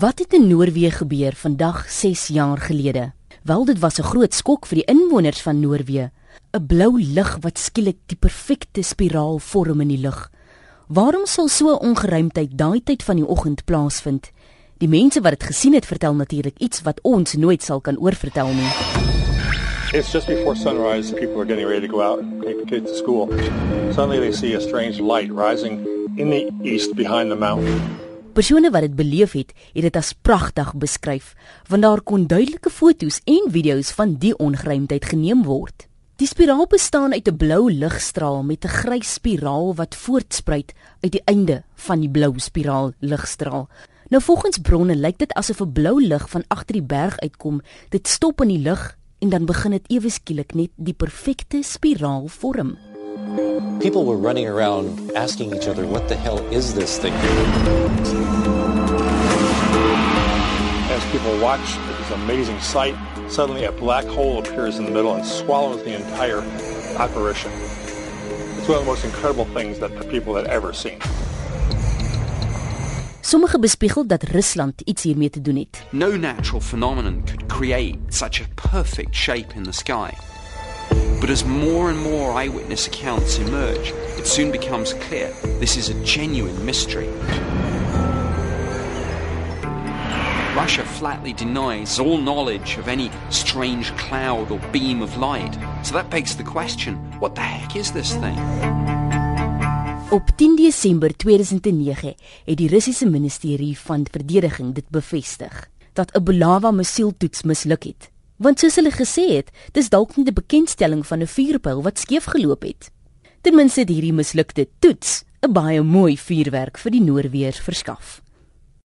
Wat het in Noorwe gebeur vandag 6 jaar gelede? Wel dit was 'n groot skok vir die inwoners van Noorwe. 'n Blou lig wat skielik die perfekte spiraal vorm in die lug. Waarom sal so 'n ongeruimdheid daai tyd van die oggend plaasvind? Die mense wat dit gesien het, vertel natuurlik iets wat ons nooit sal kan oorvertel nie. It's just before sunrise. People are getting ready to go out and take the kids to school. Suddenly they see a strange light rising in the east behind the mountain. Persone wat dit beleef het, het dit as pragtig beskryf, want daar kon duidelike foto's en video's van die ongeruimdheid geneem word. Die spiraal bestaan uit 'n blou ligstraal met 'n grys spiraal wat voortspruit uit die einde van die blou spiraal ligstraal. Nou volgens bronne lyk dit asof 'n blou lig van agter die berg uitkom. Dit stop in die lug en dan begin dit ewe skielik net die perfekte spiraal vorm. People were running around asking each other, what the hell is this thing? As people watch this amazing sight, suddenly a black hole appears in the middle and swallows the entire apparition. It's one of the most incredible things that the people had ever seen. Sommige bespiegel dat Rusland iets hiermee te doen het. No natural phenomenon could create such a perfect shape in the sky. But as more and more eyewitness accounts emerge, it soon becomes clear this is a genuine mystery. Russia flatly denies all knowledge of any strange cloud or beam of light. So that begs the question what the heck is this thing? Op 10 Desember 2009 het die Russiese Ministerie van Verdediging dit bevestig dat 'n Bulava missieltoets misluk het. Want soos hulle gesê het, dis dalk nie 'n bekendstelling van 'n vuurpyl wat skeef geloop het. Ten minste het hierdie mislukte toets 'n baie mooi vuurwerk vir die Noorweërs verskaf.